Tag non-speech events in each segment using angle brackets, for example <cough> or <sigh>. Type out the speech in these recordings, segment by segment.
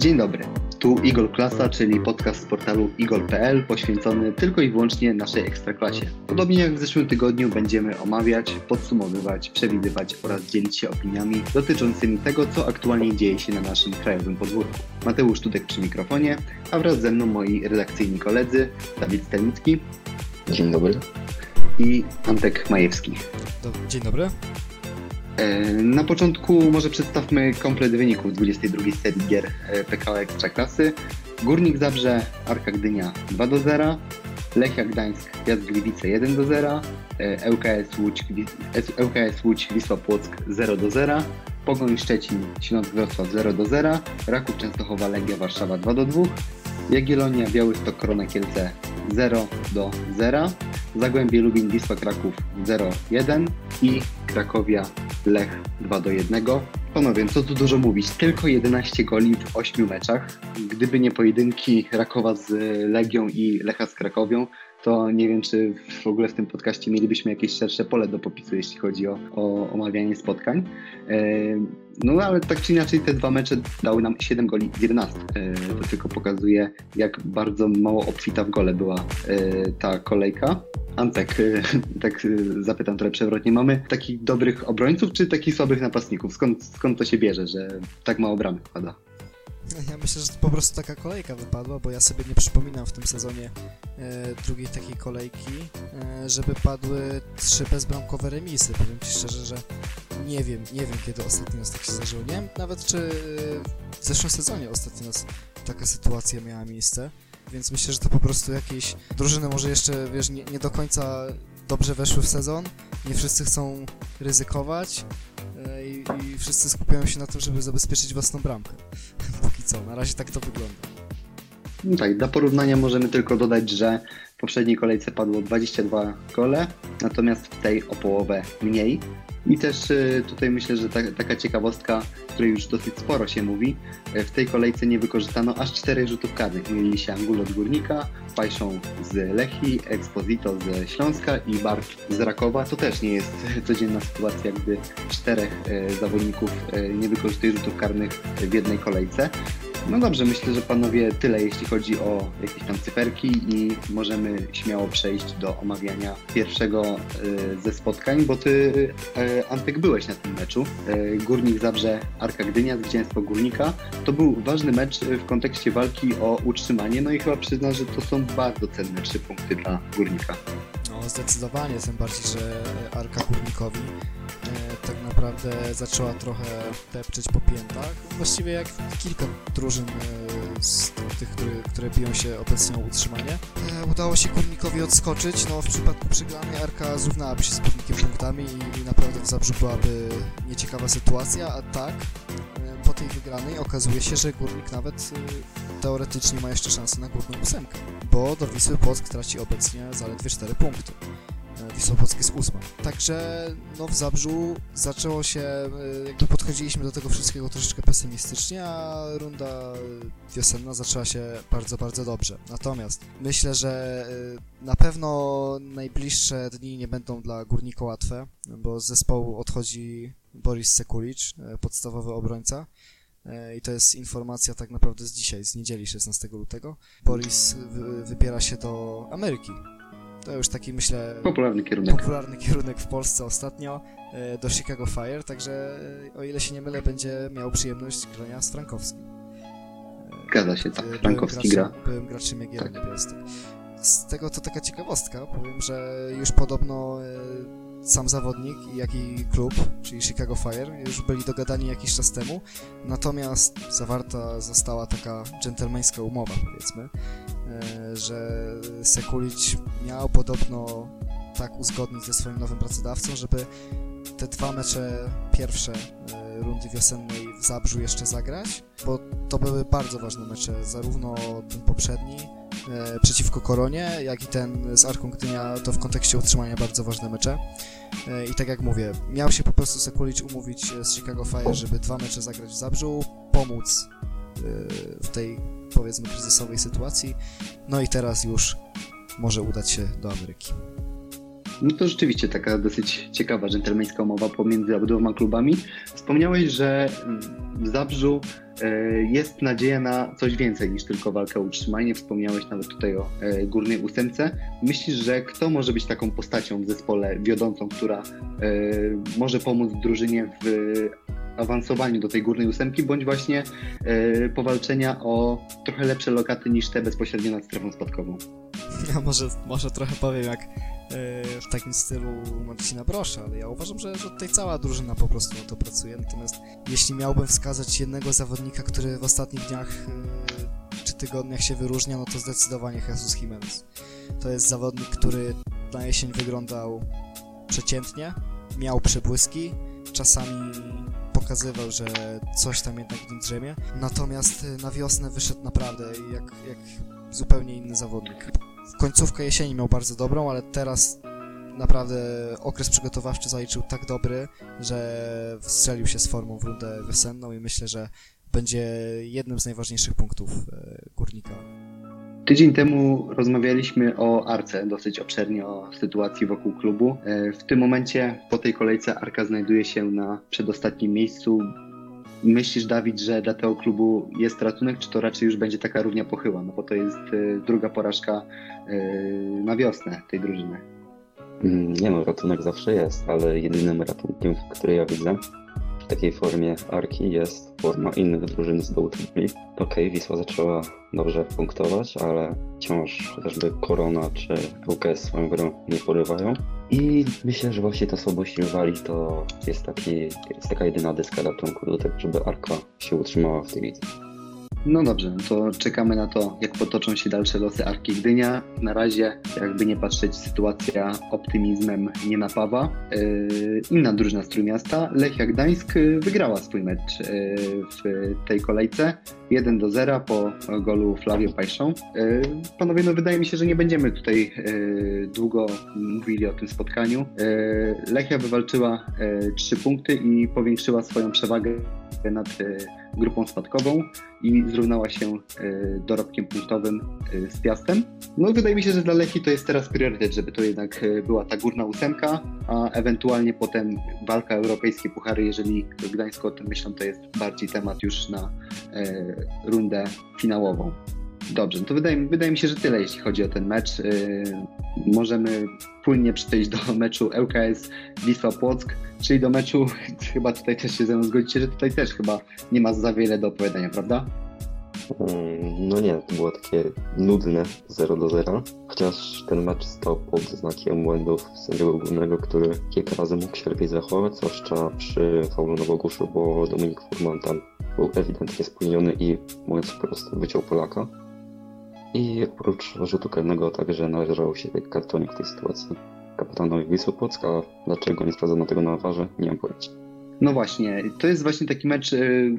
Dzień dobry. Tu Igol Klasa, czyli podcast z portalu igol.pl poświęcony tylko i wyłącznie naszej ekstraklasie. Podobnie jak w zeszłym tygodniu będziemy omawiać, podsumowywać, przewidywać oraz dzielić się opiniami dotyczącymi tego, co aktualnie dzieje się na naszym krajowym podwórku. Mateusz Tudek przy mikrofonie, a wraz ze mną moi redakcyjni koledzy Dawid Stelnicki. Dzień dobry. I Antek Majewski. Dzień dobry. E, na początku może przedstawmy komplet wyników 22 serii gier e, PKO Ekstraklasy. Górnik Zabrze, Arka Gdynia 2 do 0, Lechia Gdańsk, Jazd Gliwice 1 do 0, e, ŁKS Łódź, ŁKS Łódź Wisła Płock 0 do 0, Pogoń Szczecin, Śląsk Wrocław 0 do 0, Raków Częstochowa Legia Warszawa 2 do 2, Jagiellonia Białystok Korona Kielce 0 do 0, Zagłębie Lubin Wisła Kraków 0-1 i Krakowia Lech 2 do 1. Panowie, co tu dużo mówić, tylko 11 goli w 8 meczach. Gdyby nie pojedynki Rakowa z Legią i Lecha z Krakowią, to nie wiem, czy w ogóle w tym podcaście mielibyśmy jakieś szersze pole do popisu, jeśli chodzi o, o omawianie spotkań. E, no ale tak czy inaczej te dwa mecze dały nam 7 goli z 11. E, to tylko pokazuje, jak bardzo mało obfita w gole była e, ta kolejka. Antek, <laughs> tak zapytam trochę przewrotnie, mamy takich dobrych obrońców, czy takich słabych napastników? Skąd, skąd to się bierze, że tak mało bramy wpada? Ja myślę, że to po prostu taka kolejka wypadła, bo ja sobie nie przypominam w tym sezonie e, drugiej takiej kolejki, e, żeby padły trzy bezbramkowe remisy. Powiem Ci szczerze, że nie wiem, nie wiem kiedy ostatni raz tak się zdarzyło. Nie wiem nawet czy e, w zeszłym sezonie ostatni raz taka sytuacja miała miejsce, więc myślę, że to po prostu jakieś drużyny może jeszcze, wiesz, nie, nie do końca dobrze weszły w sezon, nie wszyscy chcą ryzykować, E, i, i wszyscy skupiają się na tym, żeby zabezpieczyć własną bramkę. <laughs> Póki co, na razie tak to wygląda. No tak, dla porównania możemy tylko dodać, że w poprzedniej kolejce padło 22 gole, natomiast w tej o połowę mniej. I też y, tutaj myślę, że ta, taka ciekawostka, której już dosyć sporo się mówi, y, w tej kolejce nie wykorzystano aż czterech rzutów karnych. Mieli się Angulo od Górnika, Pajszą z Lechi, Exposito ze Śląska i Bart z Rakowa. To też nie jest codzienna sytuacja, gdy czterech y, zawodników nie wykorzystuje rzutów karnych w jednej kolejce. No dobrze, myślę, że panowie tyle, jeśli chodzi o jakieś tam cyferki i możemy śmiało przejść do omawiania pierwszego y, ze spotkań, bo ty, y, Antek, byłeś na tym meczu. Y, Górnik Zabrze Arka Gdynia, zwycięstwo Górnika. To był ważny mecz w kontekście walki o utrzymanie, no i chyba przyznam, że to są bardzo cenne trzy punkty dla Górnika. Zdecydowanie, tym bardziej, że Arka Górnikowi tak naprawdę zaczęła trochę depczeć po piętach. Właściwie jak kilka drużyn e, z tych, które, które biją się obecnie o utrzymanie. E, udało się Górnikowi odskoczyć, no w przypadku przegranej Arka zrównałaby się z Górnikiem punktami i, i naprawdę w Zabrzu byłaby nieciekawa sytuacja, a tak e, po tej wygranej okazuje się, że Górnik nawet teoretycznie ma jeszcze szansę na górną ósemkę, bo do Wisły Płock traci obecnie zaledwie 4 punkty. Wisła Płock jest ósma. Także no w Zabrzu zaczęło się, e, jakby podchodziliśmy do tego wszystkiego troszeczkę pesymistycznie, a runda wiosenna zaczęła się bardzo, bardzo dobrze. Natomiast myślę, że e, na pewno najbliższe dni nie będą dla Górnika łatwe, bo z zespołu odchodzi Boris Sekulicz, e, podstawowy obrońca. I to jest informacja tak naprawdę z dzisiaj, z niedzieli 16 lutego. Boris wybiera się do Ameryki, to już taki, myślę, popularny kierunek, popularny kierunek w Polsce ostatnio e, do Chicago Fire, także e, o ile się nie mylę, będzie miał przyjemność grania z Frankowskim. Zgadza się, tak, Frankowski gra. Byłem graczem Jagiellonii tak. Białystok. Z tego to taka ciekawostka, powiem, że już podobno e, sam zawodnik, jak i klub, czyli Chicago Fire, już byli dogadani jakiś czas temu, natomiast zawarta została taka dżentelmeńska umowa, powiedzmy, e, że Sekulic miał podobno tak uzgodnić ze swoim nowym pracodawcą, żeby te dwa mecze pierwsze e, rundy wiosennej w Zabrzu jeszcze zagrać, bo to były bardzo ważne mecze, zarówno ten poprzedni, e, przeciwko Koronie, jak i ten z Arką Gdynia to w kontekście utrzymania bardzo ważne mecze. E, I tak jak mówię, miał się po prostu Sekulic umówić z Chicago Fire, żeby dwa mecze zagrać w Zabrzu, pomóc e, w tej powiedzmy kryzysowej sytuacji. No i teraz już może udać się do Ameryki. No to rzeczywiście taka dosyć ciekawa, dżentelmeńska umowa pomiędzy obydwoma klubami. Wspomniałeś, że w Zabrzu e, jest nadzieja na coś więcej niż tylko walkę o utrzymanie. Wspomniałeś nawet tutaj o e, górnej ósemce. Myślisz, że kto może być taką postacią w zespole wiodącą, która e, może pomóc drużynie w awansowaniu do tej górnej ósemki, bądź właśnie powalczenia o trochę lepsze lokaty niż te bezpośrednio nad strefą spadkową? <laughs> Ja może, może trochę powiem jak w takim stylu Marcina Brosza, ale ja uważam, że, że tutaj cała drużyna po prostu na to pracuje. Natomiast jeśli miałbym wskazać jednego zawodnika, który w ostatnich dniach czy tygodniach się wyróżnia, no to zdecydowanie Jesus Jimenez. To jest zawodnik, który na jesień wyglądał przeciętnie, miał przebłyski, czasami pokazywał, że coś tam jednak w nim drzemie, natomiast na wiosnę wyszedł naprawdę jak, jak zupełnie inny zawodnik końcówkę jesieni miał bardzo dobrą, ale teraz naprawdę okres przygotowawczy zaliczył tak dobry, że wstrzelił się z formą w rundę wiosenną i myślę, że będzie jednym z najważniejszych punktów e, Górnika. Tydzień temu rozmawialiśmy o Arce, dosyć obszernie o sytuacji wokół klubu. E, w tym momencie po tej kolejce Arka znajduje się na przedostatnim miejscu. Myślisz, Dawid, że dla tego klubu jest ratunek, czy to raczej już będzie taka równia pochyła? No bo to jest e, druga porażka e, na wiosnę tej drużyny. Mm, nie no, ratunek zawsze jest, ale jedynym ratunkiem, który ja widzę takiej formie Arki jest forma innych drużyn z dołu tabeli. Okej, okay, Wisła zaczęła dobrze punktować, ale wciąż chociażby Korona czy UKS swoją grą nie porywają. I myślę, że właśnie ta słabość rywali to jest, taki, jest taka jedyna deska ratunku do tego, żeby Arka się utrzymała w tej lidze. No dobrze, no to czekamy na to, jak potoczą się dalsze losy Arki Gdynia. Na razie, jakby nie patrzeć, sytuacja optymizmem nie napawa. Yy, inna drużyna z Trójmiasta, Lechia Gdańsk, wygrała swój mecz yy, w tej kolejce. 1 do 0 po golu Flavio Pajszą. Yy, panowie, no wydaje mi się, że nie będziemy tutaj yy, długo mówili o tym spotkaniu. Yy, Lechia wywalczyła 3 punkty i powiększyła swoją przewagę nad grupą spadkową i zrównała się e, dorobkiem punktowym e, z Piastem. No wydaje mi się, że dla Lechii to jest teraz priorytet, żeby to jednak e, była ta górna ósemka, a ewentualnie potem walka europejskie puchary, jeżeli Gdańsko o tym myślą, to jest bardziej temat już na rundę finałową. Dobrze, no to wydaje, wydaje mi się, że tyle, jeśli chodzi o ten mecz. Możemy płynnie przejść do meczu LKS Wisła Płock, czyli do meczu, <laughs> chyba tutaj też się ze mną zgodzicie, że tutaj też chyba nie ma za wiele do opowiadania, prawda? Mm, no nie, to było takie nudne 0 do 0, chociaż ten mecz stał pod znakiem błędów sędziego głównego, który kilka razy mógł się lepiej zachować, zwłaszcza przy faulu Nowogórszu, bo Dominik Furman tam był ewidentnie spóźniony i mówiąc po prostu wyciął Polaka. I oprócz rzutu karnego także należał się kartonik w tej sytuacji kapitanowi Wisły Płocka. Dlaczego nie sprawdzono tego na warze? Nie mam pojęcia. No właśnie, to jest właśnie taki mecz y,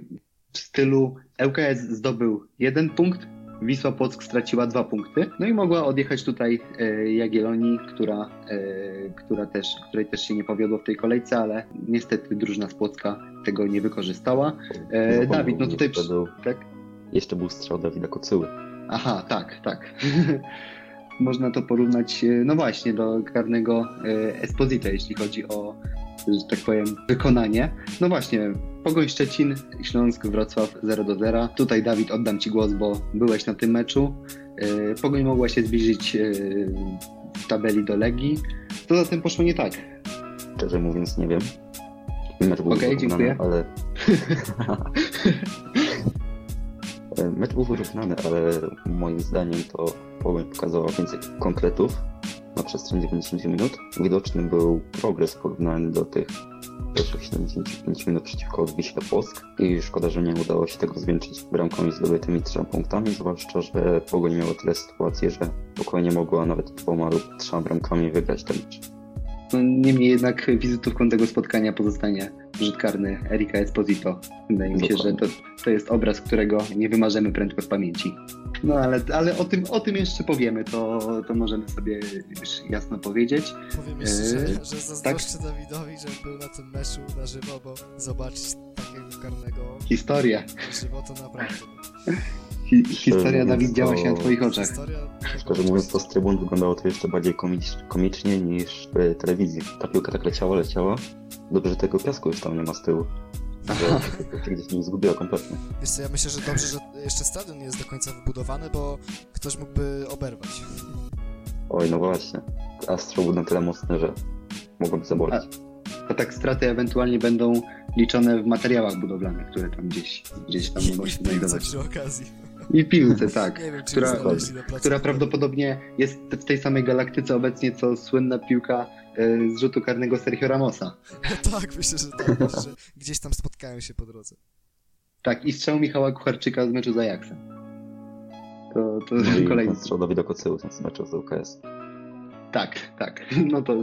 w stylu ŁKS zdobył jeden punkt, Wisła Płock straciła dwa punkty, no i mogła odjechać tutaj y, Jagiellonii, która, y, która też, której też się nie powiodło w tej kolejce, ale niestety drużyna z Płocka tego nie wykorzystała. Dawid, no tutaj... Był, tak? Jeszcze był strzał Dawida Kocyły. Aha, tak, tak. <laughs> Można to porównać, e, no właśnie, do karnego e, Esposita, jeśli chodzi o, że tak powiem, wykonanie. No właśnie, Pogoń Szczecin, Śląsk, Wrocław 0 do 0. Tutaj Dawid oddam Ci głos, bo byłeś na tym meczu. E, Pogoń mogła się zbliżyć w tabeli do Legii. Co za tym poszło nie tak? Szczerze mówiąc nie wiem. Mecz był okay, dziękuję. ale <laughs> Mecz był wyrównany, ale moim zdaniem to Pogoń pokazała więcej konkretów na przestrzeni 90 minut. Widoczny był progres porównany do tych pierwszych 75 minut przeciwko Wiśle Płock i szkoda, że nie udało się tego zwieńczyć bramką i zdobytymi trzema punktami, zwłaszcza, że Pogoń miała tyle sytuacji, że spokojnie mogła nawet dwoma lub trzema bramkami wygrać ten mecz. No, niemniej jednak wizytówką tego spotkania pozostanie rzut karny Erika Esposito. Wydaje mi się, że to, to jest obraz, którego nie wymarzymy prędko z pamięci. No ale, ale o, tym, o tym jeszcze powiemy, to, to możemy sobie już jasno powiedzieć. Powiem jeszcze, że, że zazdroszczę tak? Dawidowi, że był na tym meczu na żywo, bo zobaczyć takiego karnego... Historia. Na żywo to naprawdę. Hi historia, Dawid, działa się na twoich oczach. Historia... Szczerze mówiąc, to z trybun wyglądało to jeszcze bardziej komicz, komicznie niż w telewizji. Ta piłka tak leciała, leciała. Dobrze, że tego piasku już tam nie ma z tyłu. Aha. Gdzieś nie zgubiła kompletnie. Wiesz co, ja myślę, że dobrze, że jeszcze stadion nie jest do końca wybudowany, bo ktoś mógłby oberwać. Oj, no właśnie. A strzał był na tyle mocny, że mogłoby zaboleć. To tak straty ewentualnie będą liczone w materiałach budowlanych, które tam gdzieś, gdzieś tam mogą I się znajdować. przy okazji. I w piłce, <laughs> tak. Nie wiem, czy która- która, prawdopodobnie jest w tej samej galaktyce obecnie, co słynna piłka e, z rzutu karnego Sergio Ramosa. No <laughs> tak, myślę, że tak, że gdzieś tam spotkają się po drodze. Tak, i strzał Michała Kucharczyka z meczu z Ajaxem. To, to No kolejny. strzał Dawida Kocyły, z meczu z UKS. Tak, tak. <laughs> No to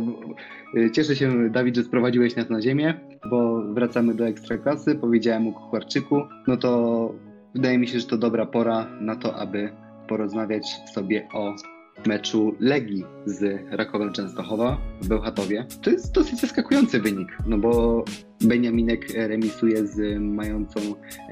y, cieszę się, Dawid, że sprowadziłeś nas na ziemię, bo wracamy do Ekstraklasy. Powiedziałem o Kucharczyku. No to wydaje mi się, że to dobra pora na to, aby porozmawiać sobie o meczu Legii z Rakowem Częstochowa w Bełchatowie. To jest dosyć zaskakujący wynik, no bo Beniaminek remisuje z mającą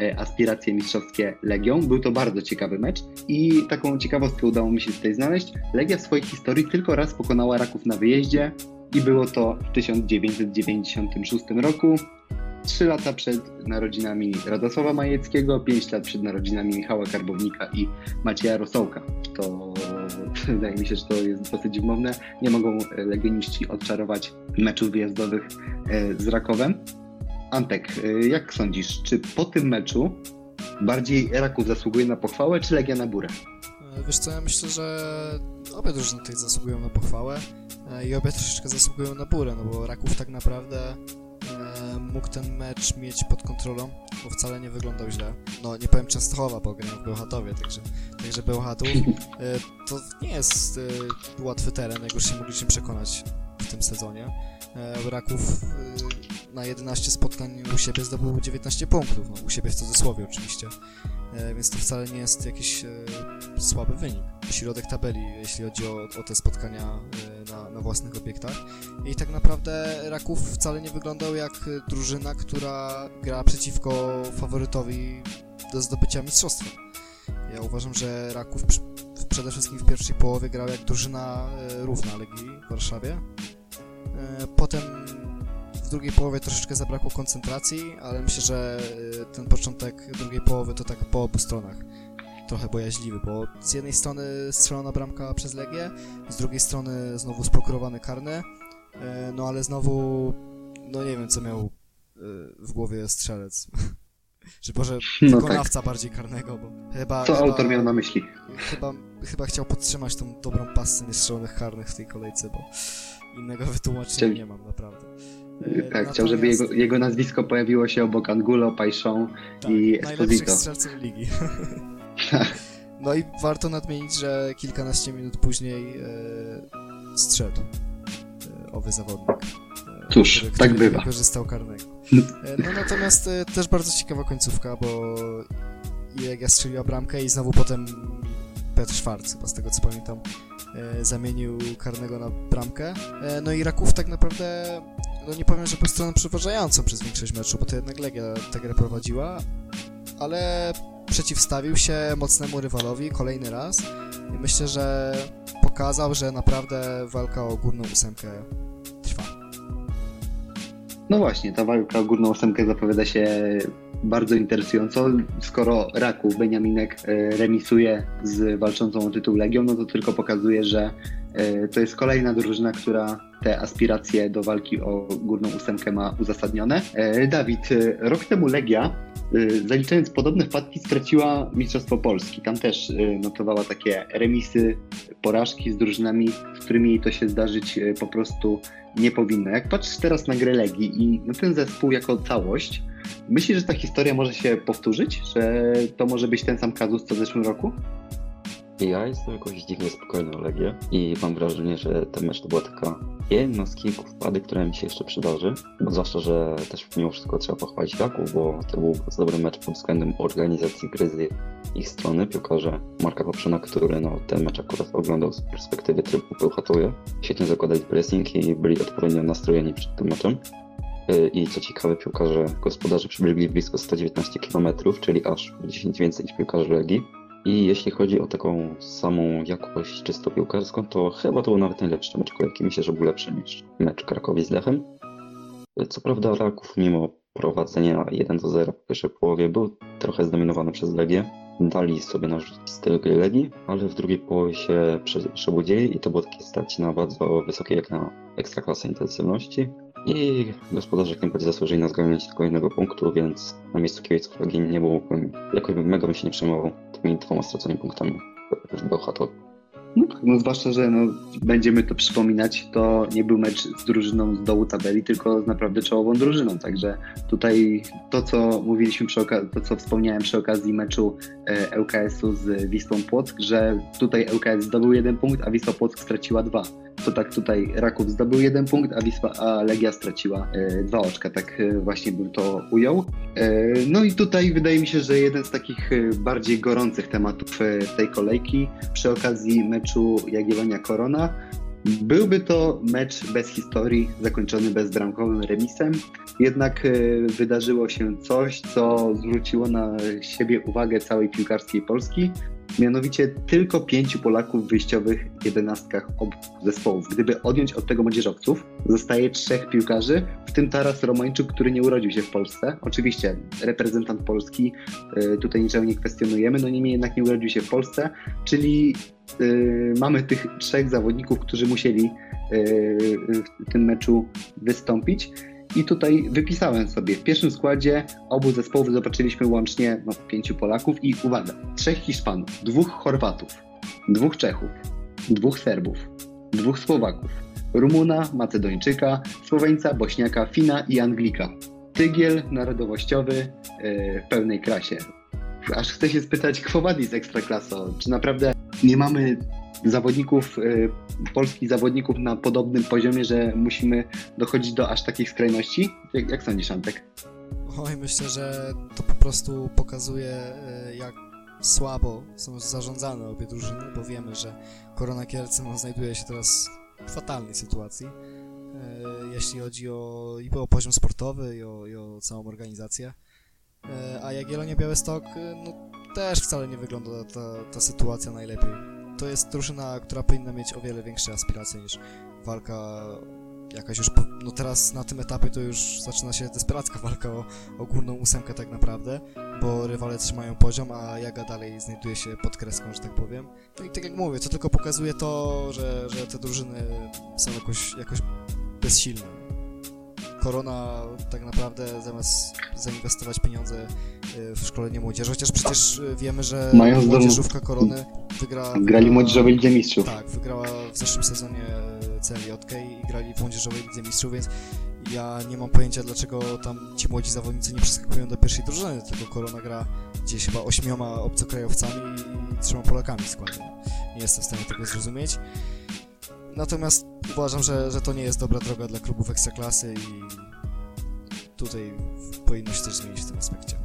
e, aspiracje mistrzowskie Legią. Był to bardzo ciekawy mecz i taką ciekawostkę udało mi się tutaj znaleźć. Legia w swojej historii tylko raz pokonała Raków na wyjeździe i było to w 1996 roku. Trzy lata przed narodzinami Radosława Majeckiego, pięć lat przed narodzinami Michała Karbownika i Macieja Rosołka. To <laughs> wydaje mi się, że to jest dosyć wymowne. Nie mogą e, legioniści odczarować meczów wyjazdowych e, z Rakowem. Antek, e, jak sądzisz, czy po tym meczu bardziej Raków zasługuje na pochwałę, czy Legia na burę? Wiesz co, ja myślę, że obie drużyny tutaj zasługują na pochwałę i obie troszeczkę zasługują na burę, no bo Raków tak naprawdę mógł ten mecz mieć pod kontrolą, bo wcale nie wyglądał źle. No nie powiem Częstochowa, bo grałem w Bełchatowie, także, także Bełchatów <laughs> e, to nie jest e, łatwy teren, jak już się mogliśmy przekonać tym sezonie. E, Raków e, na 11 spotkań u siebie zdobył 19 punktów, no u siebie w cudzysłowie oczywiście, e, więc to wcale nie jest jakiś słaby wynik. Środek tabeli, jeśli chodzi o, o te spotkania na, na własnych obiektach. I tak naprawdę Raków wcale nie wyglądał jak drużyna, która gra przeciwko faworytowi do zdobycia mistrzostwa. Ja uważam, że Raków przede wszystkim w pierwszej połowie grał jak drużyna równa Legii w Warszawie. E, Potem w drugiej połowie troszeczkę zabrakło koncentracji, ale myślę, że e, ten początek drugiej połowy to tak po obu stronach trochę bojaźliwy, bo z jednej strony strzelona bramka przez Legię, z drugiej strony znowu sprokurowany karny, e, no ale znowu, no nie wiem co miał w głowie strzelec. <laughs> Czy może No tak. wykonawca bardziej karnego, bo chyba... Co chyba, autor miał na myśli? Chyba, chyba chciał podtrzymać tą dobrą pasę niestrzelonych karnych w tej kolejce, bo innego <laughs> wytłumaczenia nie mam naprawdę. E, Tak, chciał, żeby natomiast- jego, jego nazwisko pojawiło się obok Angulo, Pajszą tak, i Esposito. strzelców ligi. <laughs> No i warto nadmienić, że kilkanaście minut później e, strzedł e, owy zawodnik. E, Cóż, który, tak który bywa. Wykorzystał karnego. <laughs> E, no natomiast e, też bardzo ciekawa końcówka, bo Legia strzeliła bramkę i znowu potem Petr Szwarc, chyba z tego co pamiętam, zamienił karnego na bramkę. E, no i Raków tak naprawdę, no nie powiem, że był stroną przeważającą przez większość meczu, bo to jednak Legia tę grę prowadziła, ale przeciwstawił się mocnemu rywalowi kolejny raz i myślę, że pokazał, że naprawdę walka o górną ósemkę trwa. No właśnie, ta walka o górną ósemkę zapowiada się bardzo interesująco. Skoro Raków, Beniaminek e, remisuje z walczącą o tytuł Legią, no to tylko pokazuje, że e, to jest kolejna drużyna, która te aspiracje do walki o górną ósemkę ma uzasadnione. E, Dawid, rok temu Legia, zaliczając podobne wpadki, straciła Mistrzostwo Polski. Tam też notowała takie remisy, porażki z drużynami, z którymi jej to się zdarzyć po prostu nie powinno. Jak patrzysz teraz na grę Legii i na ten zespół jako całość, myślisz, że ta historia może się powtórzyć? Że to może być ten sam kazus co w zeszłym roku? Ja jestem jakoś dziwnie spokojny o Legię i mam wrażenie, że ten mecz to była taka jedna z kilku wpadek, które mi się jeszcze przydarzy. Bo zwłaszcza, że też mimo wszystko trzeba pochwalić Raków, bo to był bardzo dobry mecz pod względem organizacji gry z ich strony. Piłkarze Marka Poprzena, który no, ten mecz akurat oglądał z perspektywy trybu Bełchatuje, świetnie zakładali pressing i byli odpowiednio nastrojeni przed tym meczem. Yy, I co ciekawe, piłkarze gospodarze przybiegli blisko 119 km, czyli aż o 10 więcej niż piłkarze Legii. I jeśli chodzi o taką samą jakość czysto piłkarską, to chyba to był nawet najlepszy mecz kolejki. Myślę, że był lepszy niż mecz Krakowi z Lechem. Co prawda Raków mimo prowadzenia 1 do 0 w pierwszej połowie był trochę zdominowany przez Legię. Dali sobie narzucić styl gry Legii, ale w drugiej połowie się prze- przebudzili i to było takie stać na bardzo wysokiej jak na ekstraklasy intensywności. I gospodarze będzie zasłużyli na zgarnięcie tylko jednego punktu, więc na miejscu kibiców Legii nie byłbym, jakoś bym mega bym się nie przejmował tymi dwoma straconymi punktami w Bełchatowie. No, tak, no zwłaszcza, że no, będziemy to przypominać, to nie był mecz z drużyną z dołu tabeli, tylko z naprawdę czołową drużyną. Także tutaj to, co mówiliśmy przy okazji, to co wspomniałem przy okazji meczu e, ŁKS-u z Wisłą Płock, że tutaj ŁKS zdobył jeden punkt, a Wisła Płock straciła dwa. To tak tutaj Raków zdobył jeden punkt, a Wisła, a Legia straciła e, dwa oczka. Tak e, właśnie bym to ujął. E, no i tutaj wydaje mi się, że jeden z takich bardziej gorących tematów tej kolejki przy okazji meczu Jagiellonia Korona. Byłby to mecz bez historii, zakończony bezbramkowym remisem, jednak wydarzyło się coś, co zwróciło na siebie uwagę całej piłkarskiej Polski. Mianowicie tylko pięciu Polaków w wyjściowych jedenastkach obu zespołów. Gdyby odjąć od tego młodzieżowców, zostaje trzech piłkarzy, w tym Taras Romańczuk, który nie urodził się w Polsce. Oczywiście reprezentant Polski, e, tutaj niczego nie kwestionujemy, no niemniej jednak nie urodził się w Polsce, czyli y, mamy tych trzech zawodników, którzy musieli y, w tym meczu wystąpić. I tutaj wypisałem sobie w pierwszym składzie obu zespołów zobaczyliśmy łącznie no, pięciu Polaków i uwaga, trzech Hiszpanów, dwóch Chorwatów, dwóch Czechów, dwóch Serbów, dwóch Słowaków, Rumuna, Macedończyka, Słoweńca, Bośniaka, Fina i Anglika. Tygiel narodowościowy y, w pełnej krasie. Aż chcę się spytać Quo Vadis Ekstraklaso, czy naprawdę nie mamy zawodników, y, polskich zawodników na podobnym poziomie, że musimy dochodzić do aż takich skrajności? Jak, jak sądzisz, Antek? Oj, myślę, że to po prostu pokazuje, e, jak słabo są zarządzane obie drużyny, bo wiemy, że Korona Kielce no, znajduje się teraz w fatalnej sytuacji, e, jeśli chodzi o, i o poziom sportowy, i o, i o całą organizację. A Jagiellonia Białystok, no też wcale nie wygląda ta, ta sytuacja najlepiej. To jest drużyna, która powinna mieć o wiele większe aspiracje niż walka jakaś już, po- no teraz na tym etapie to już zaczyna się desperacka walka o, o górną ósemkę tak naprawdę, bo rywale trzymają poziom, a Jaga dalej znajduje się pod kreską, że tak powiem. No i tak jak mówię, to tylko pokazuje to, że, że te drużyny są jakoś, jakoś bezsilne. Korona tak naprawdę zamiast zainwestować pieniądze y, w szkolenie młodzieży, chociaż przecież y, wiemy, że Mają zdolną- młodzieżówka Korony wygra... Grali młodzieżowej Lidze Mistrzów. tak, wygrała w zeszłym sezonie CLJ i grali w młodzieżowej Lidze Mistrzów, więc ja nie mam pojęcia, dlaczego tam ci młodzi zawodnicy nie przeskakują do pierwszej drużyny, tylko Korona gra gdzieś chyba ośmioma obcokrajowcami i trzema Polakami w składzie. Nie jestem w stanie tego zrozumieć. Natomiast uważam, że, że to nie jest dobra droga dla klubów Ekstraklasy i tutaj powinno się coś zmienić w tym aspekcie.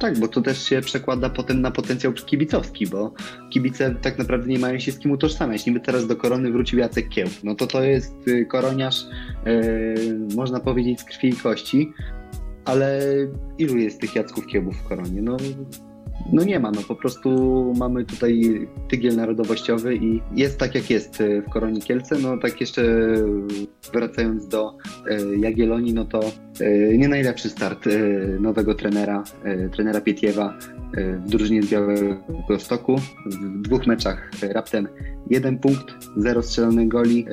Tak, bo to też się przekłada potem na potencjał kibicowski, bo kibice tak naprawdę nie mają się z kim utożsamiać. Niby teraz do korony wrócił Jacek Kieł. No to to jest y, koroniarz, y, można powiedzieć, z krwi i kości, ale ilu jest tych Jacków Kiełbów w koronie? No, no nie ma, no po prostu mamy tutaj tygiel narodowościowy i jest tak jak jest y, w Koronie Kielce. No tak jeszcze wracając do y, Jagiellonii, no to nie najlepszy start y, nowego trenera, y, trenera Pietiewa w drużynie z Białego Stoku. W dwóch meczach raptem jeden punkt, zero strzelonych goli.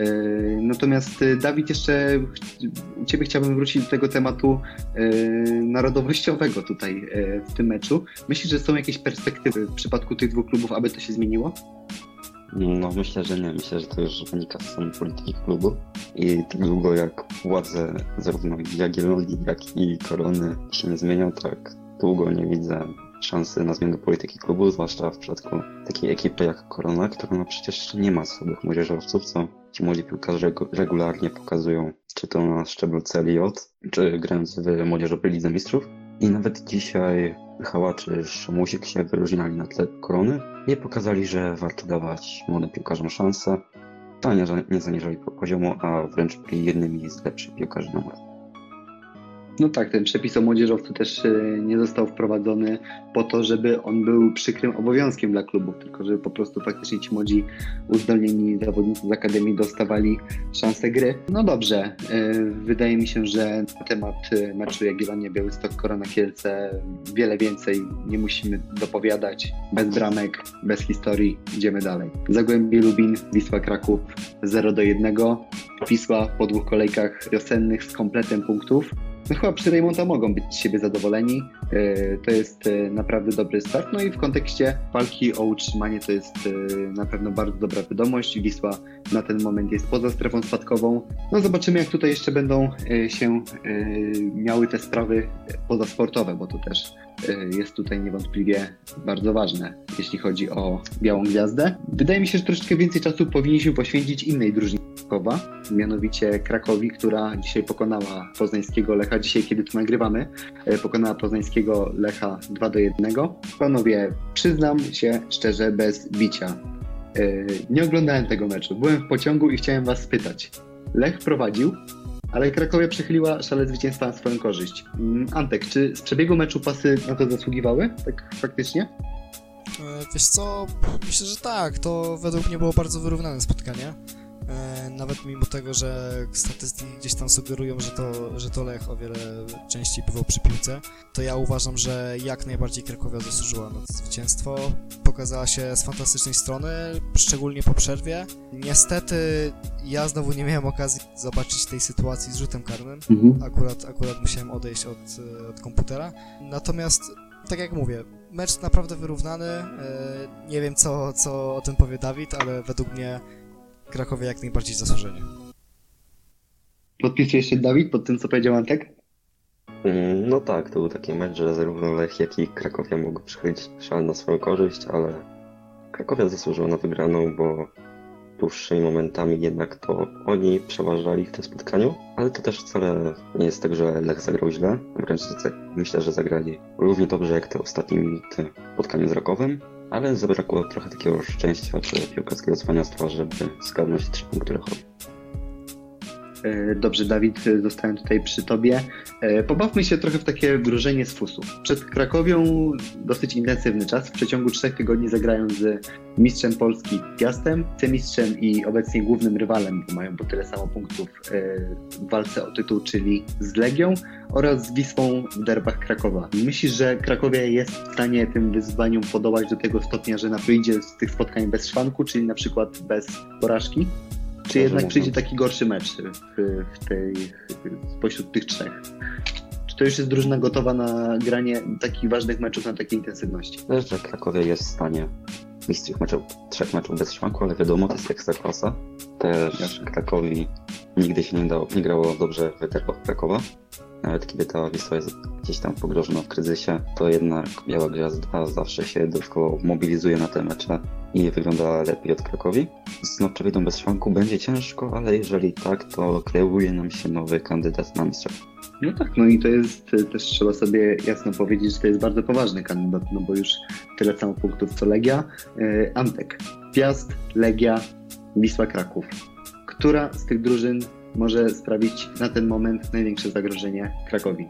Natomiast Dawid, jeszcze Ciebie chciałbym wrócić do tego tematu narodowościowego tutaj w tym meczu. Myślisz, że są jakieś perspektywy w przypadku tych dwóch klubów, aby to się zmieniło? No myślę, że nie. Myślę, że to już wynika z samej polityki klubu i tak długo jak władze zarówno Jagiellonii, jak i Korony się nie zmienią, tak długo nie widzę szansy na zmianę polityki klubu, zwłaszcza w przypadku takiej ekipy jak Korona, która no przecież nie ma słabych młodzieżowców, co ci młodzi piłkarze regu- regularnie pokazują, czy to na szczeblu CLJ, czy grając w młodzieżowej Lidze Mistrzów. I nawet dzisiaj Michała czy Szymusik się wyróżniali na tle Korony i pokazali, że warto dawać młodym piłkarzom szansę. To nie, nie zaniżali po poziomu, a wręcz byli jednymi z lepszych piłkarzy numer. No tak, ten przepis o młodzieżowcu też e, nie został wprowadzony po to, żeby on był przykrym obowiązkiem dla klubów, tylko żeby po prostu faktycznie ci młodzi uzdolnieni zawodnicy z Akademii dostawali szansę gry. No dobrze, e, wydaje mi się, że na temat e, meczu Jagiellonia Białystok Korona Kielce wiele więcej nie musimy dopowiadać. Bez bramek, bez historii, idziemy dalej. Zagłębie Lubin, Wisła Kraków 0 do 1. Wisła po dwóch kolejkach wiosennych z kompletem punktów. Chyba przy Reymonta mogą być z siebie zadowoleni. E, To jest e, naprawdę dobry start. No i w kontekście walki o utrzymanie to jest e, na pewno bardzo dobra wiadomość. Wisła na ten moment jest poza strefą spadkową. No zobaczymy jak tutaj jeszcze będą się miały te sprawy pozasportowe, bo to też jest tutaj niewątpliwie bardzo ważne, jeśli chodzi o Białą Gwiazdę. Wydaje mi się, że troszeczkę więcej czasu powinniśmy poświęcić innej drużynie mianowicie Krakowi, która dzisiaj pokonała poznańskiego Lecha. Dzisiaj, kiedy to nagrywamy, pokonała poznańskiego Lecha 2 do 1. Panowie, przyznam się szczerze, bez bicia. e, Nie oglądałem tego meczu. Byłem w pociągu i chciałem was spytać. Lech prowadził, ale Krakowie przechyliła szale zwycięstwa na swoją korzyść. Mm, Antek, czy z przebiegu meczu pasy na to zasługiwały? Tak faktycznie? E, Wiesz co, myślę, że tak, to według mnie było bardzo wyrównane spotkanie. E, Nawet mimo tego, że statystyki gdzieś tam sugerują, że to, że to Lech o wiele częściej bywał przy piłce, to ja uważam, że jak najbardziej Krakowia zasłużyła na to zwycięstwo. Pokazała się z fantastycznej strony, szczególnie po przerwie. Niestety ja znowu nie miałem okazji zobaczyć tej sytuacji z rzutem karnym. Akurat, akurat musiałem odejść od, e, od komputera. Natomiast, tak jak mówię, mecz naprawdę wyrównany. e, Nie wiem, co, co o tym powie Dawid, ale według mnie Krakowie jak najbardziej zasłużenie. Podpisujesz się Dawid pod tym, co powiedział Antek? Mm, No tak, to był taki mecz, że zarówno Lech, jak i Krakowia mogły przychylić szal na swoją korzyść, ale Krakowia zasłużyła na wygraną, bo dłuższymi momentami jednak to oni przeważali w tym spotkaniu, ale to też wcale nie jest tak, że Lech zagrał źle, wręcz myślę, że zagrali równie dobrze jak te ostatnie minuty w spotkaniu z Rakowem, ale zabrakło trochę takiego szczęścia czy piłkarskiego cwaniactwa, żeby zgarnąć trzy punkty Lechowi. E, Dobrze, Dawid, e, zostałem tutaj przy tobie. E, Pobawmy się trochę w takie wróżenie z fusów. Przed Krakowią dosyć intensywny czas. W przeciągu trzech tygodni zagrają z mistrzem Polski Piastem, wicemistrzem i obecnie głównym rywalem, bo mają po tyle samo punktów w walce o tytuł, czyli z Legią oraz z Wisłą w derbach Krakowa. Myślisz, że Krakowia jest w stanie tym wyzwaniom podołać do tego stopnia, że na wyjdzie z tych spotkań bez szwanku, czyli na przykład bez porażki? Czy jednak mówiąc. przyjdzie taki gorszy mecz w, w tej, spośród tych trzech? Czy to już jest drużyna gotowa na granie takich ważnych meczów na takiej intensywności? Też, że Krakowia jest w stanie mieć tych meczów, trzech meczów bez szwanku, ale wiadomo, to jest ekstraklasa. Też. Krakowi nigdy się nie, dało, nie grało dobrze w Krakowa. Nawet kiedy ta Wisła jest gdzieś tam pogrożona w kryzysie, to jednak Biała Gwiazda zawsze się dodatkowo mobilizuje na te mecze i wygląda lepiej od Krakowi. No, czy wyjdą bez szwanku będzie ciężko, ale jeżeli tak, to kreuje nam się nowy kandydat na mistrza. No tak, no i to jest e, też trzeba sobie jasno powiedzieć, że to jest bardzo poważny kandydat, no bo już tyle samo punktów co Legia. E, Antek, Piast, Legia, Wisła Kraków. Która z tych drużyn może sprawić na ten moment największe zagrożenie Krakowi?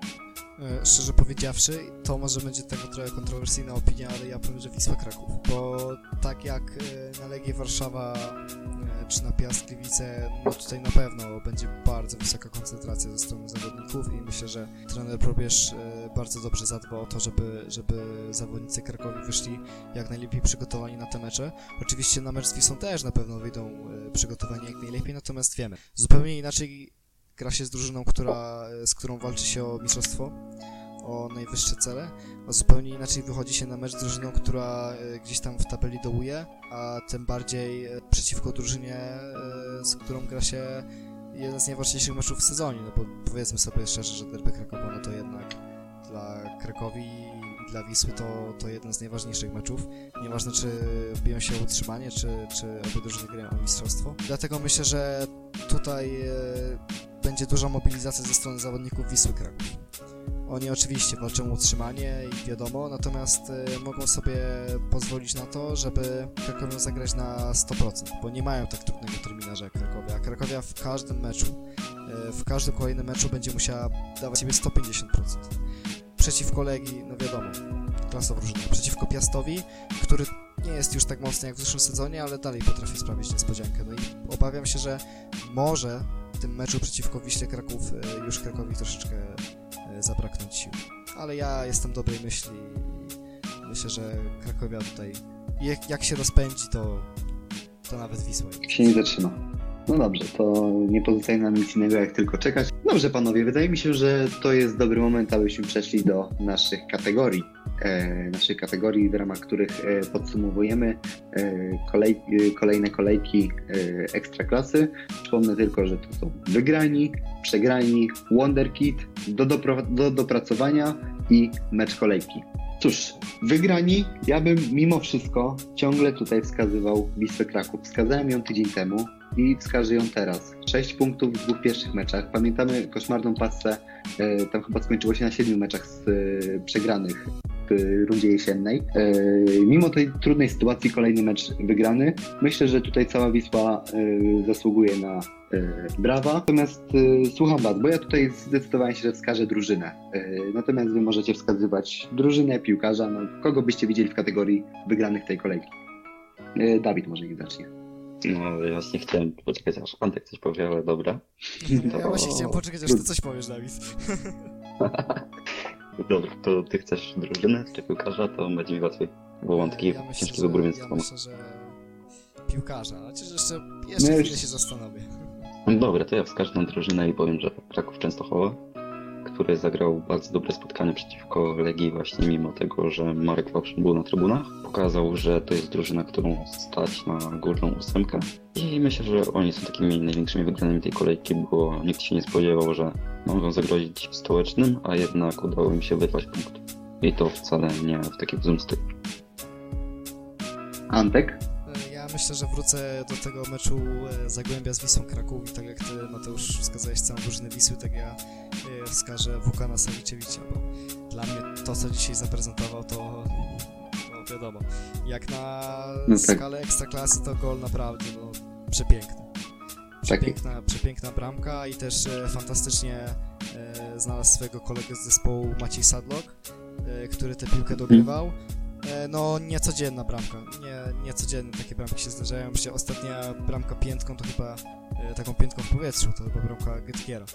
E, Szczerze powiedziawszy, to może będzie taka trochę kontrowersyjna opinia, ale ja powiem, że Wisła Kraków. Bo tak jak e, na Legię Warszawa e, czy na Piast Gliwice, no tutaj na pewno będzie bardzo wysoka koncentracja ze strony zawodników i myślę, że trener Probierz bardzo dobrze zadba o to, żeby, żeby zawodnicy Krakowi wyszli jak najlepiej przygotowani na te mecze. Oczywiście na mecz z Wisłą też na pewno wyjdą przygotowani jak najlepiej, natomiast wiemy, zupełnie inaczej gra się z drużyną, która, z którą walczy się o mistrzostwo, o najwyższe cele, a zupełnie inaczej wychodzi się na mecz z drużyną, która e, gdzieś tam w tabeli dołuje, a tym bardziej e, przeciwko drużynie, e, z którą gra się jeden z najważniejszych meczów w sezonie, no bo powiedzmy sobie szczerze, że derby Krakowa no to jednak dla Krakowi dla Wisły to, to jeden z najważniejszych meczów. Nieważne czy biją się o utrzymanie, czy, czy obie drużyny grają o mistrzostwo. Dlatego myślę, że tutaj e, będzie duża mobilizacja ze strony zawodników Wisły Kraków. Oni oczywiście walczą o utrzymanie i wiadomo, natomiast e, mogą sobie pozwolić na to, żeby Krakowią zagrać na 100%, bo nie mają tak trudnego terminarza jak Krakowia. Krakowia w każdym meczu, e, w każdym kolejnym meczu będzie musiała dawać siebie 150%. Przeciwko Legii, no wiadomo, klasa drużyna. Przeciwko Piastowi, który nie jest już tak mocny jak w zeszłym sezonie, ale dalej potrafi sprawić niespodziankę. No i obawiam się, że może w tym meczu przeciwko Wiśle Kraków e, już Krakowi troszeczkę e, zabraknąć sił. Ale ja jestem dobrej myśli i myślę, że Krakowia tutaj jak, jak się rozpędzi, to, to nawet Wisła. się nie zatrzyma. No dobrze, to nie pozostaje nam nic innego jak tylko czekać. Dobrze panowie, wydaje mi się, że to jest dobry moment, abyśmy przeszli do naszych kategorii. E, naszych kategorii, w ramach których e, podsumowujemy e, kolej, e, kolejne kolejki e, ekstraklasy. Przypomnę tylko, że to są wygrani, przegrani, Wonderkid, do, dopro- do dopracowania i mecz kolejki. Cóż, wygrani, ja bym mimo wszystko ciągle tutaj wskazywał Wisłę Kraków. Wskazałem ją tydzień temu i wskażę ją teraz. 6 punktów w dwóch pierwszych meczach. Pamiętamy koszmarną pasę, e, tam chyba skończyło się na 7 meczach z, e, przegranych rundzie jesiennej. E, mimo tej trudnej sytuacji kolejny mecz wygrany. Myślę, że tutaj cała Wisła e, zasługuje na e, brawa. Natomiast e, słucham Was, bo ja tutaj zdecydowałem się, że wskażę drużynę. E, natomiast Wy możecie wskazywać drużynę, piłkarza, no, kogo byście widzieli w kategorii wygranych tej kolejki. E, Dawid może niech zacznie. No, ja właśnie chciałem poczekać, aż Antek coś powie, ale dobra. Ja, <laughs> ja właśnie chciałem poczekać, aż ty coś powiesz, Dawid. <laughs> Dobra, to ty chcesz drużynę czy piłkarza, to będzie mi łatwiej. Bo mam taki ja myślę, ciężki że, wybór między ja sobą. myślę, że piłkarza, chociaż jeszcze, jeszcze No chwilę już- się zastanowię. No Dobra, to ja wskażę na drużynę i powiem, że Kraków Częstochowa, który zagrał bardzo dobre spotkanie przeciwko Legii właśnie mimo tego, że Marek Wałszyn był na trybunach. Pokazał, że to jest drużyna, którą stać na górną ósemkę i myślę, że oni są takimi największymi wygranymi tej kolejki, bo nikt się nie spodziewał, że mogą zagrozić stołecznym, a jednak udało im się wyrwać punkt. I to wcale nie w takim złym stylu. Antek? Myślę, że wrócę do tego meczu e, Zagłębia z Wisłą Kraków i tak jak ty, Mateusz, wskazałeś całą drużynę Wisły, tak ja e, wskażę Wukana Sawiczewicza, bo dla mnie to, co dzisiaj zaprezentował, to no wiadomo, jak na No tak. skalę ekstraklasy to gol naprawdę no, przepiękny. Przepiękna, przepiękna bramka i też e, fantastycznie znalazł swojego kolegę z zespołu Maciej Sadlok, który tę piłkę dogrywał. E, no niecodzienna bramka, nie, niecodziennie takie bramki się zdarzają. Myślę, ostatnia bramka piętką to chyba e, taką piętką w powietrzu, to chyba bramka Gytkiera.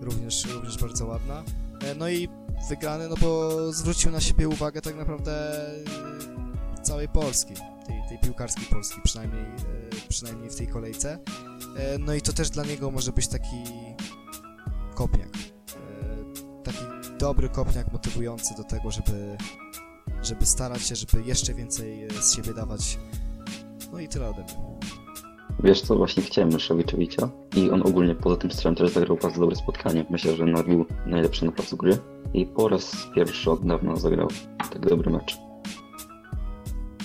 Również, również bardzo ładna. E, no i wygrany, no bo zwrócił na siebie uwagę tak naprawdę e, całej Polski, tej, tej piłkarskiej Polski, przynajmniej, e, przynajmniej w tej kolejce. E, No i to też dla niego może być taki kopniak. E, Taki dobry kopniak motywujący do tego, żeby, żeby starać się, żeby jeszcze więcej e, z siebie dawać. No i tyle ode mnie. Wiesz co, właśnie chciałem Myszowiczewicza i on ogólnie poza tym strzałem też zagrał bardzo dobre spotkanie. Myślę, że nabił najlepszy na placu gry i po raz pierwszy od dawna zagrał tak dobry mecz.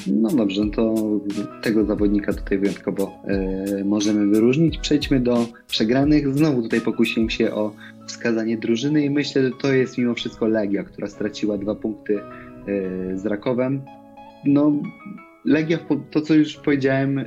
No dobrze, no to tego zawodnika tutaj wyjątkowo e, możemy wyróżnić. Przejdźmy do przegranych. Znowu tutaj pokusiłem się o wskazanie drużyny i myślę, że to jest mimo wszystko Legia, która straciła dwa punkty z Rakowem. No, Legia, to co już powiedziałem, e,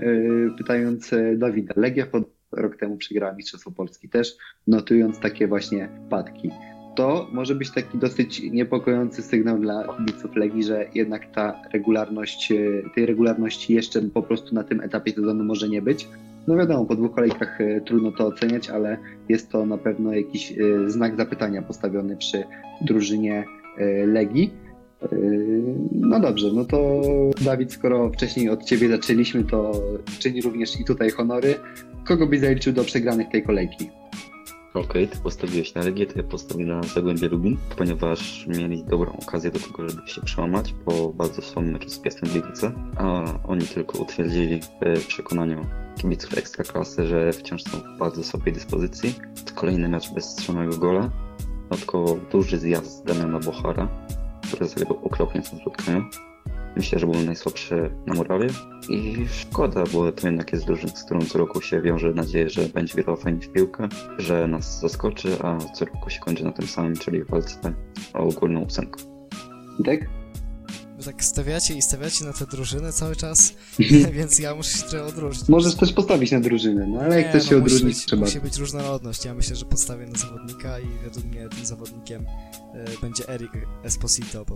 pytając e, Dawida, Legia rok temu przegrała Mistrzostwo Polski też, notując takie właśnie wpadki to może być taki dosyć niepokojący sygnał dla kibiców Legii, że jednak ta regularność, e, tej regularności jeszcze po prostu na tym etapie sezonu może nie być. No wiadomo, po dwóch kolejkach e, trudno to oceniać, ale jest to na pewno jakiś znak zapytania postawiony przy drużynie Legii. E, No dobrze, no to Dawid, skoro wcześniej od Ciebie zaczęliśmy, to czyni również i tutaj honory. Kogo byś zaliczył do przegranych tej kolejki? Okej, ty postawiłeś na Legię, to ja postawię na Zagłębie Lubin, ponieważ mieli dobrą okazję do tego, żeby się przełamać po bardzo słabym meczu z Piastem Gliwice, a oni tylko utwierdzili w przekonaniu kibiców Ekstraklasy, że wciąż są w bardzo słabej dyspozycji. Kolejny mecz bez strzelonego gola, dodatkowo duży zjazd Damiana Bochara, który zagrał okropnie w tym spotkaniu. Myślę, że był najsłabszy na murawie i szkoda, bo to jednak jest drużyna, z którą co roku się wiąże nadzieję, że będzie grała fajnie w piłkę, że nas zaskoczy, a co roku się kończy na tym samym, czyli walce o ogólną ósemkę. Tak? Tak stawiacie i stawiacie na te drużyny cały czas, <laughs> więc ja muszę się trochę odróżnić. Możesz też postawić na drużynę, no ale jak Nie, chcesz no, się musi odróżnić, być, trzeba. Musi być różnorodność. Ja myślę, że postawię na zawodnika i według mnie tym zawodnikiem e, będzie Eric Esposito, bo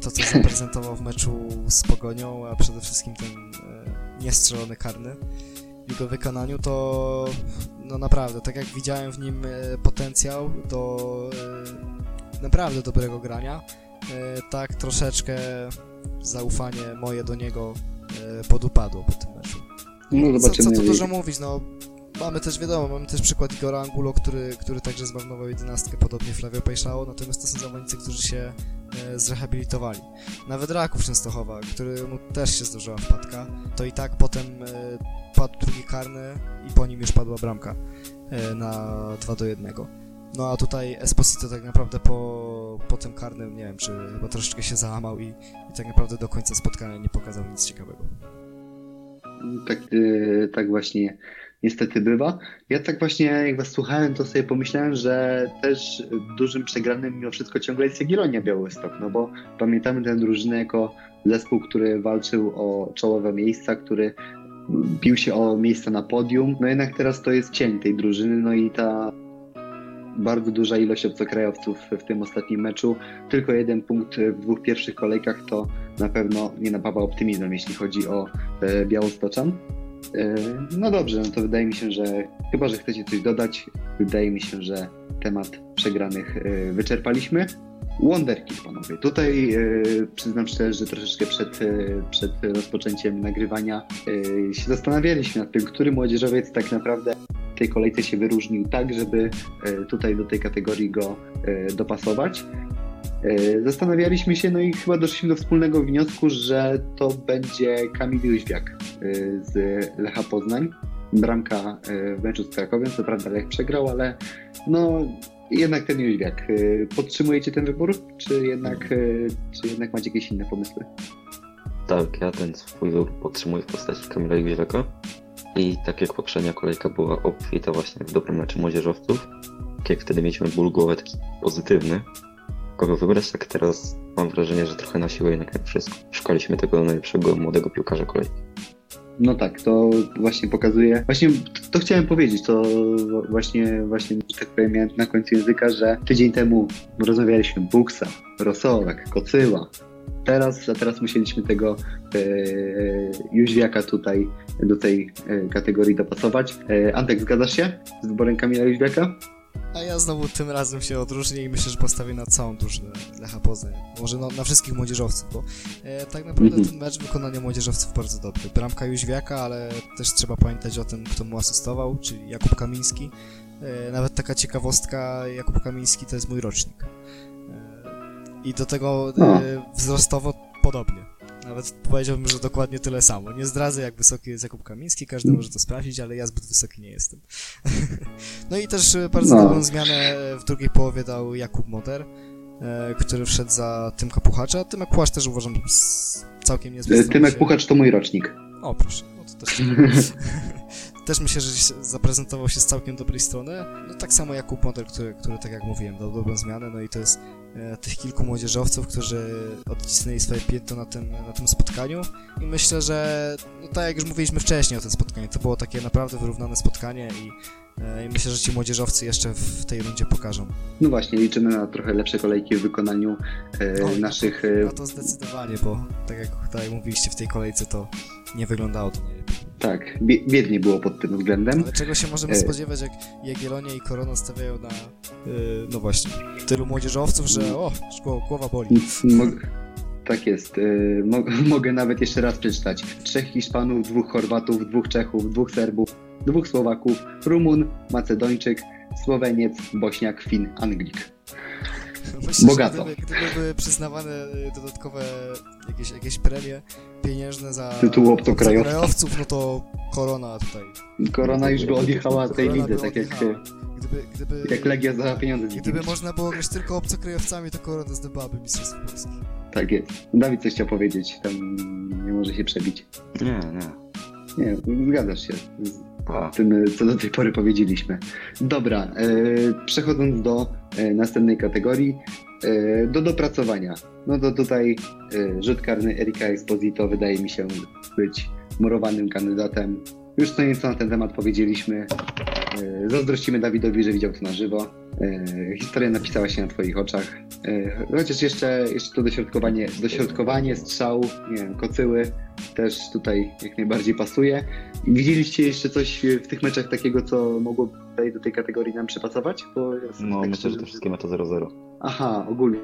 to, co zaprezentował w meczu z Pogonią, a przede wszystkim ten e, niestrzelony karny w jego wykonaniu, to no naprawdę, tak jak widziałem w nim e, potencjał do naprawdę dobrego grania, tak troszeczkę zaufanie moje do niego e, podupadło po tym meczu. No Co, co tu dużo mówić, no mamy też wiadomo, mamy też przykład Igora Angulo, który, który także zmarnował jedenastkę, podobnie Flavio Pejszało, natomiast to są zawodnicy, którzy się e, zrehabilitowali. Nawet Raków Częstochowa, któremu też się zdarzyła wpadka, to i tak potem e, padł drugi karny i po nim już padła bramka e, na 2 do 1. No a tutaj Esposito tak naprawdę po, po tym karnym, nie wiem, czy chyba troszeczkę się załamał i, i tak naprawdę do końca spotkania nie pokazał nic ciekawego. Tak, yy, tak właśnie niestety bywa. Ja tak właśnie, jak was słuchałem, to sobie pomyślałem, że też dużym przegranym mimo wszystko ciągle jest Jagiellonia Białystok, no bo pamiętamy tę drużynę jako zespół, który walczył o czołowe miejsca, który bił się o miejsca na podium. No jednak teraz to jest cień tej drużyny, no i ta bardzo duża ilość obcokrajowców w tym ostatnim meczu. Tylko jeden punkt w dwóch pierwszych kolejkach to na pewno nie napawa optymizmem, jeśli chodzi o e, Białostoczan. E, no dobrze, no to wydaje mi się, że chyba, że chcecie coś dodać, wydaje mi się, że temat przegranych e, wyczerpaliśmy. Wonderkid, panowie. Tutaj e, przyznam szczerze, że troszeczkę przed, e, przed rozpoczęciem nagrywania e, się zastanawialiśmy nad tym, który młodzieżowiec tak naprawdę tej kolejce się wyróżnił tak, żeby e, tutaj do tej kategorii go e, dopasować. E, Zastanawialiśmy się, no i chyba doszliśmy do wspólnego wniosku, że to będzie Kamil Jóźwiak z Lecha Poznań. Bramka w meczu z Krakowiem, co prawda Lech przegrał, ale no jednak ten Jóźwiak. Podtrzymujecie ten wybór, czy jednak, czy jednak macie jakieś inne pomysły? Tak, ja ten swój wybór podtrzymuję w postaci Kamila Jóźwiaka. I tak jak poprzednia kolejka była obfita właśnie w dobrym meczu młodzieżowców, tak jak wtedy mieliśmy ból głowy taki pozytywny, kogo wybrać, tak teraz mam wrażenie, że trochę na siłę jednak wszystko. Szukaliśmy tego najlepszego młodego piłkarza kolejki. No tak, to właśnie pokazuje. Właśnie to chciałem powiedzieć, to właśnie, właśnie tak powiem, miałem na końcu języka, że tydzień temu rozmawialiśmy Buksa, Rosołek, Kocyła. Teraz, a teraz musieliśmy tego e, Jóźwiaka tutaj do tej e, kategorii dopasować. E, Antek, zgadzasz się z wyborem Kamila Jóźwiaka? A ja znowu tym razem się odróżnię i myślę, że postawię na całą drużynę Lecha Poznań. Może na, na wszystkich młodzieżowców, bo e, tak naprawdę Mhm. ten mecz wykonania młodzieżowców bardzo dobry. Bramka Jóźwiaka, ale też trzeba pamiętać o tym, kto mu asystował, czyli Jakub Kamiński. E, nawet taka ciekawostka, Jakub Kamiński to jest mój rocznik. E, I do tego No. e, wzrostowo podobnie. Nawet powiedziałbym, że dokładnie tyle samo. Nie zdradzę, jak wysoki jest Jakub Kamiński, każdy może to sprawdzić, ale ja zbyt wysoki nie jestem. <laughs> no i też e, bardzo No. dobrą zmianę w drugiej połowie dał Jakub Moder, e, który wszedł za Tymka Puchacza. Tymek Puchacz też uważam całkiem niezły. E, Tymek się- Puchacz to mój rocznik. O, proszę. No to też, <laughs> też myślę, że zaprezentował się z całkiem dobrej strony. No tak samo Jakub Moder, który, który tak jak mówiłem, dał dobrą zmianę. No i to jest e, tych kilku młodzieżowców, którzy odcisnęli swoje piętno na tym, na tym spotkaniu. I myślę, że no tak jak już mówiliśmy wcześniej o tym spotkaniu, to było takie naprawdę wyrównane spotkanie i, e, i myślę, że ci młodzieżowcy jeszcze w tej rundzie pokażą. No właśnie, liczymy na trochę lepsze kolejki w wykonaniu e, Oj, naszych. E, No to zdecydowanie, bo tak jak tutaj mówiliście w tej kolejce, to nie wyglądało to najlepiej. tak, bie- biednie było pod tym względem. Ale czego się możemy E. spodziewać, jak Jagiellonia i Korona stawiają na, yy, no właśnie, tylu młodzieżowców, że o, szkło, głowa boli. Mog- tak jest. Mo- <laughs> mogę nawet jeszcze raz przeczytać. Trzech Hiszpanów, dwóch Chorwatów, dwóch Czechów, dwóch Serbów, dwóch Słowaków, Rumun, Macedończyk, Słoweniec, Bośniak, Fin, Anglik. Myślę, Bogato. gdyby, gdyby były przyznawane y, dodatkowe jakieś, jakieś premie pieniężne za Tytuł obcokrajowców, no to korona tutaj. Korona już by odjechała z tej by tak jak. Gdyby, gdyby, jak Legia za pieniądze Gdyby można było grać tylko obcokrajowcami, to korona zdobyłaby Mistrzostwo Polski. Tak jest. Dawid coś chciał powiedzieć, tam nie może się przebić. Nie, nie. Nie, zgadzasz się A, tym, co do tej pory powiedzieliśmy. Dobra, e, przechodząc do e, następnej kategorii, e, do dopracowania. No to tutaj e, rzut karny Erika Exposito wydaje mi się być murowanym kandydatem. Już co nieco na ten temat powiedzieliśmy. E, zazdrościmy Dawidowi, że widział to na żywo. E, historia napisała się na Twoich oczach. E, chociaż jeszcze, jeszcze to dośrodkowanie, dośrodkowanie strzał, nie wiem, kocyły też tutaj jak najbardziej pasuje. Widzieliście jeszcze coś w tych meczach takiego, co mogło tutaj do tej kategorii nam przypasować? Bo ja no tak myślę, że szczerze- te wszystkie mecze 0-0. Aha, ogólnie.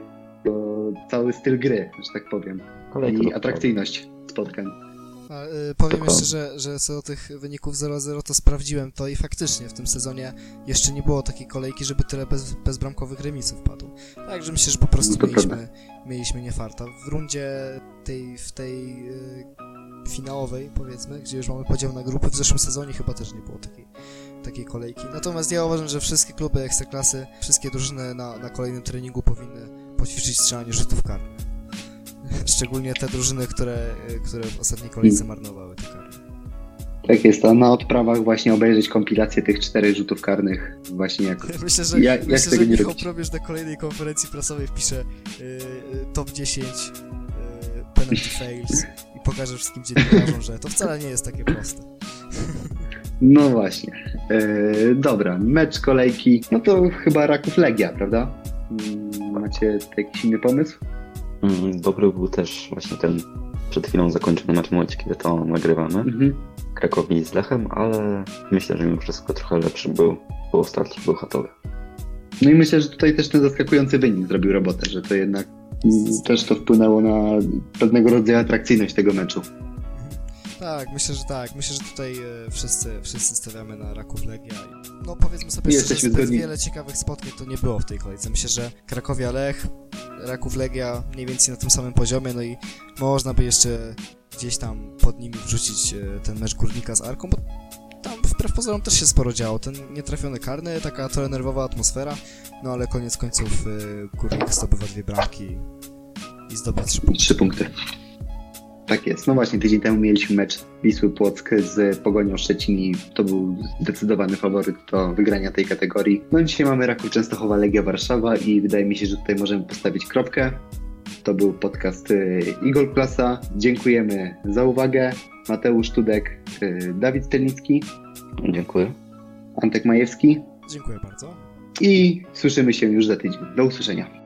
To cały styl gry, że tak powiem. Kolejka I atrakcyjność spotkań. A, y, powiem Dokładnie. jeszcze, że, że co do tych wyników 0-0 to sprawdziłem to i faktycznie w tym sezonie jeszcze nie było takiej kolejki, żeby tyle bez, bezbramkowych remisów padło. Także myślę, że po prostu No mieliśmy, mieliśmy niefarta. W rundzie tej, w tej y, finałowej powiedzmy, gdzie już mamy podział na grupy, w zeszłym sezonie chyba też nie było takiej, takiej kolejki. Natomiast ja uważam, że wszystkie kluby Ekstraklasy, wszystkie drużyny na, na kolejnym treningu powinny poćwiczyć strzelanie rzutów karnych. Szczególnie te drużyny, które, y, które w ostatniej kolejce marnowały te karne. Tak jest, a na odprawach właśnie obejrzeć kompilację tych czterech rzutów karnych właśnie jak... <laughs> Myślę, że, Ja- jak myślę, tego że nie Michał robić? Probierz na kolejnej konferencji prasowej wpisze y, y, top 10 y, penalty <laughs> fails i pokaże wszystkim dziennikarzom, że to wcale nie jest takie proste. No właśnie. E, dobra, mecz kolejki, no to chyba Raków Legia, prawda? Mm, Macie jakiś inny pomysł? Mm, Dobry był też właśnie ten przed chwilą zakończony mecz w momencie, kiedy to nagrywamy. Mhm. Krakowi z Lechem, ale myślę, że mimo wszystko trochę lepszy był po starcie Bełchatowy. No i myślę, że tutaj też ten zaskakujący wynik zrobił robotę, że to jednak mm, też to wpłynęło na pewnego rodzaju atrakcyjność tego meczu. Tak, myślę, że tak. Myślę, że tutaj e, wszyscy, wszyscy stawiamy na Raków Legia. No powiedzmy sobie szczerze, jesteśmy zbyt wiele ciekawych spotkań to nie było w tej kolejce. Myślę, że Krakowia Lech, Raków Legia mniej więcej na tym samym poziomie, no i można by jeszcze gdzieś tam pod nimi wrzucić e, ten mecz Górnika z Arką, bo tam wbrew pozorom też się sporo działo. Ten nietrafiony karny, taka trochę nerwowa atmosfera, no ale koniec końców e, Górnik zdobywa dwie bramki i zdobywa trzy punkty. Trzy punkty. Tak jest. No właśnie, tydzień temu mieliśmy mecz Wisły Płock z Pogonią Szczecin i to był zdecydowany faworyt do wygrania tej kategorii. No dzisiaj mamy Raków Częstochowa Legia Warszawa i wydaje mi się, że tutaj możemy postawić kropkę. To był podcast y, Eagle Klasa. Dziękujemy za uwagę. Mateusz Tudek, y, Dawid Stelnicki, Dziękuję. Antek Majewski Dziękuję bardzo. i słyszymy się już za tydzień. Do usłyszenia.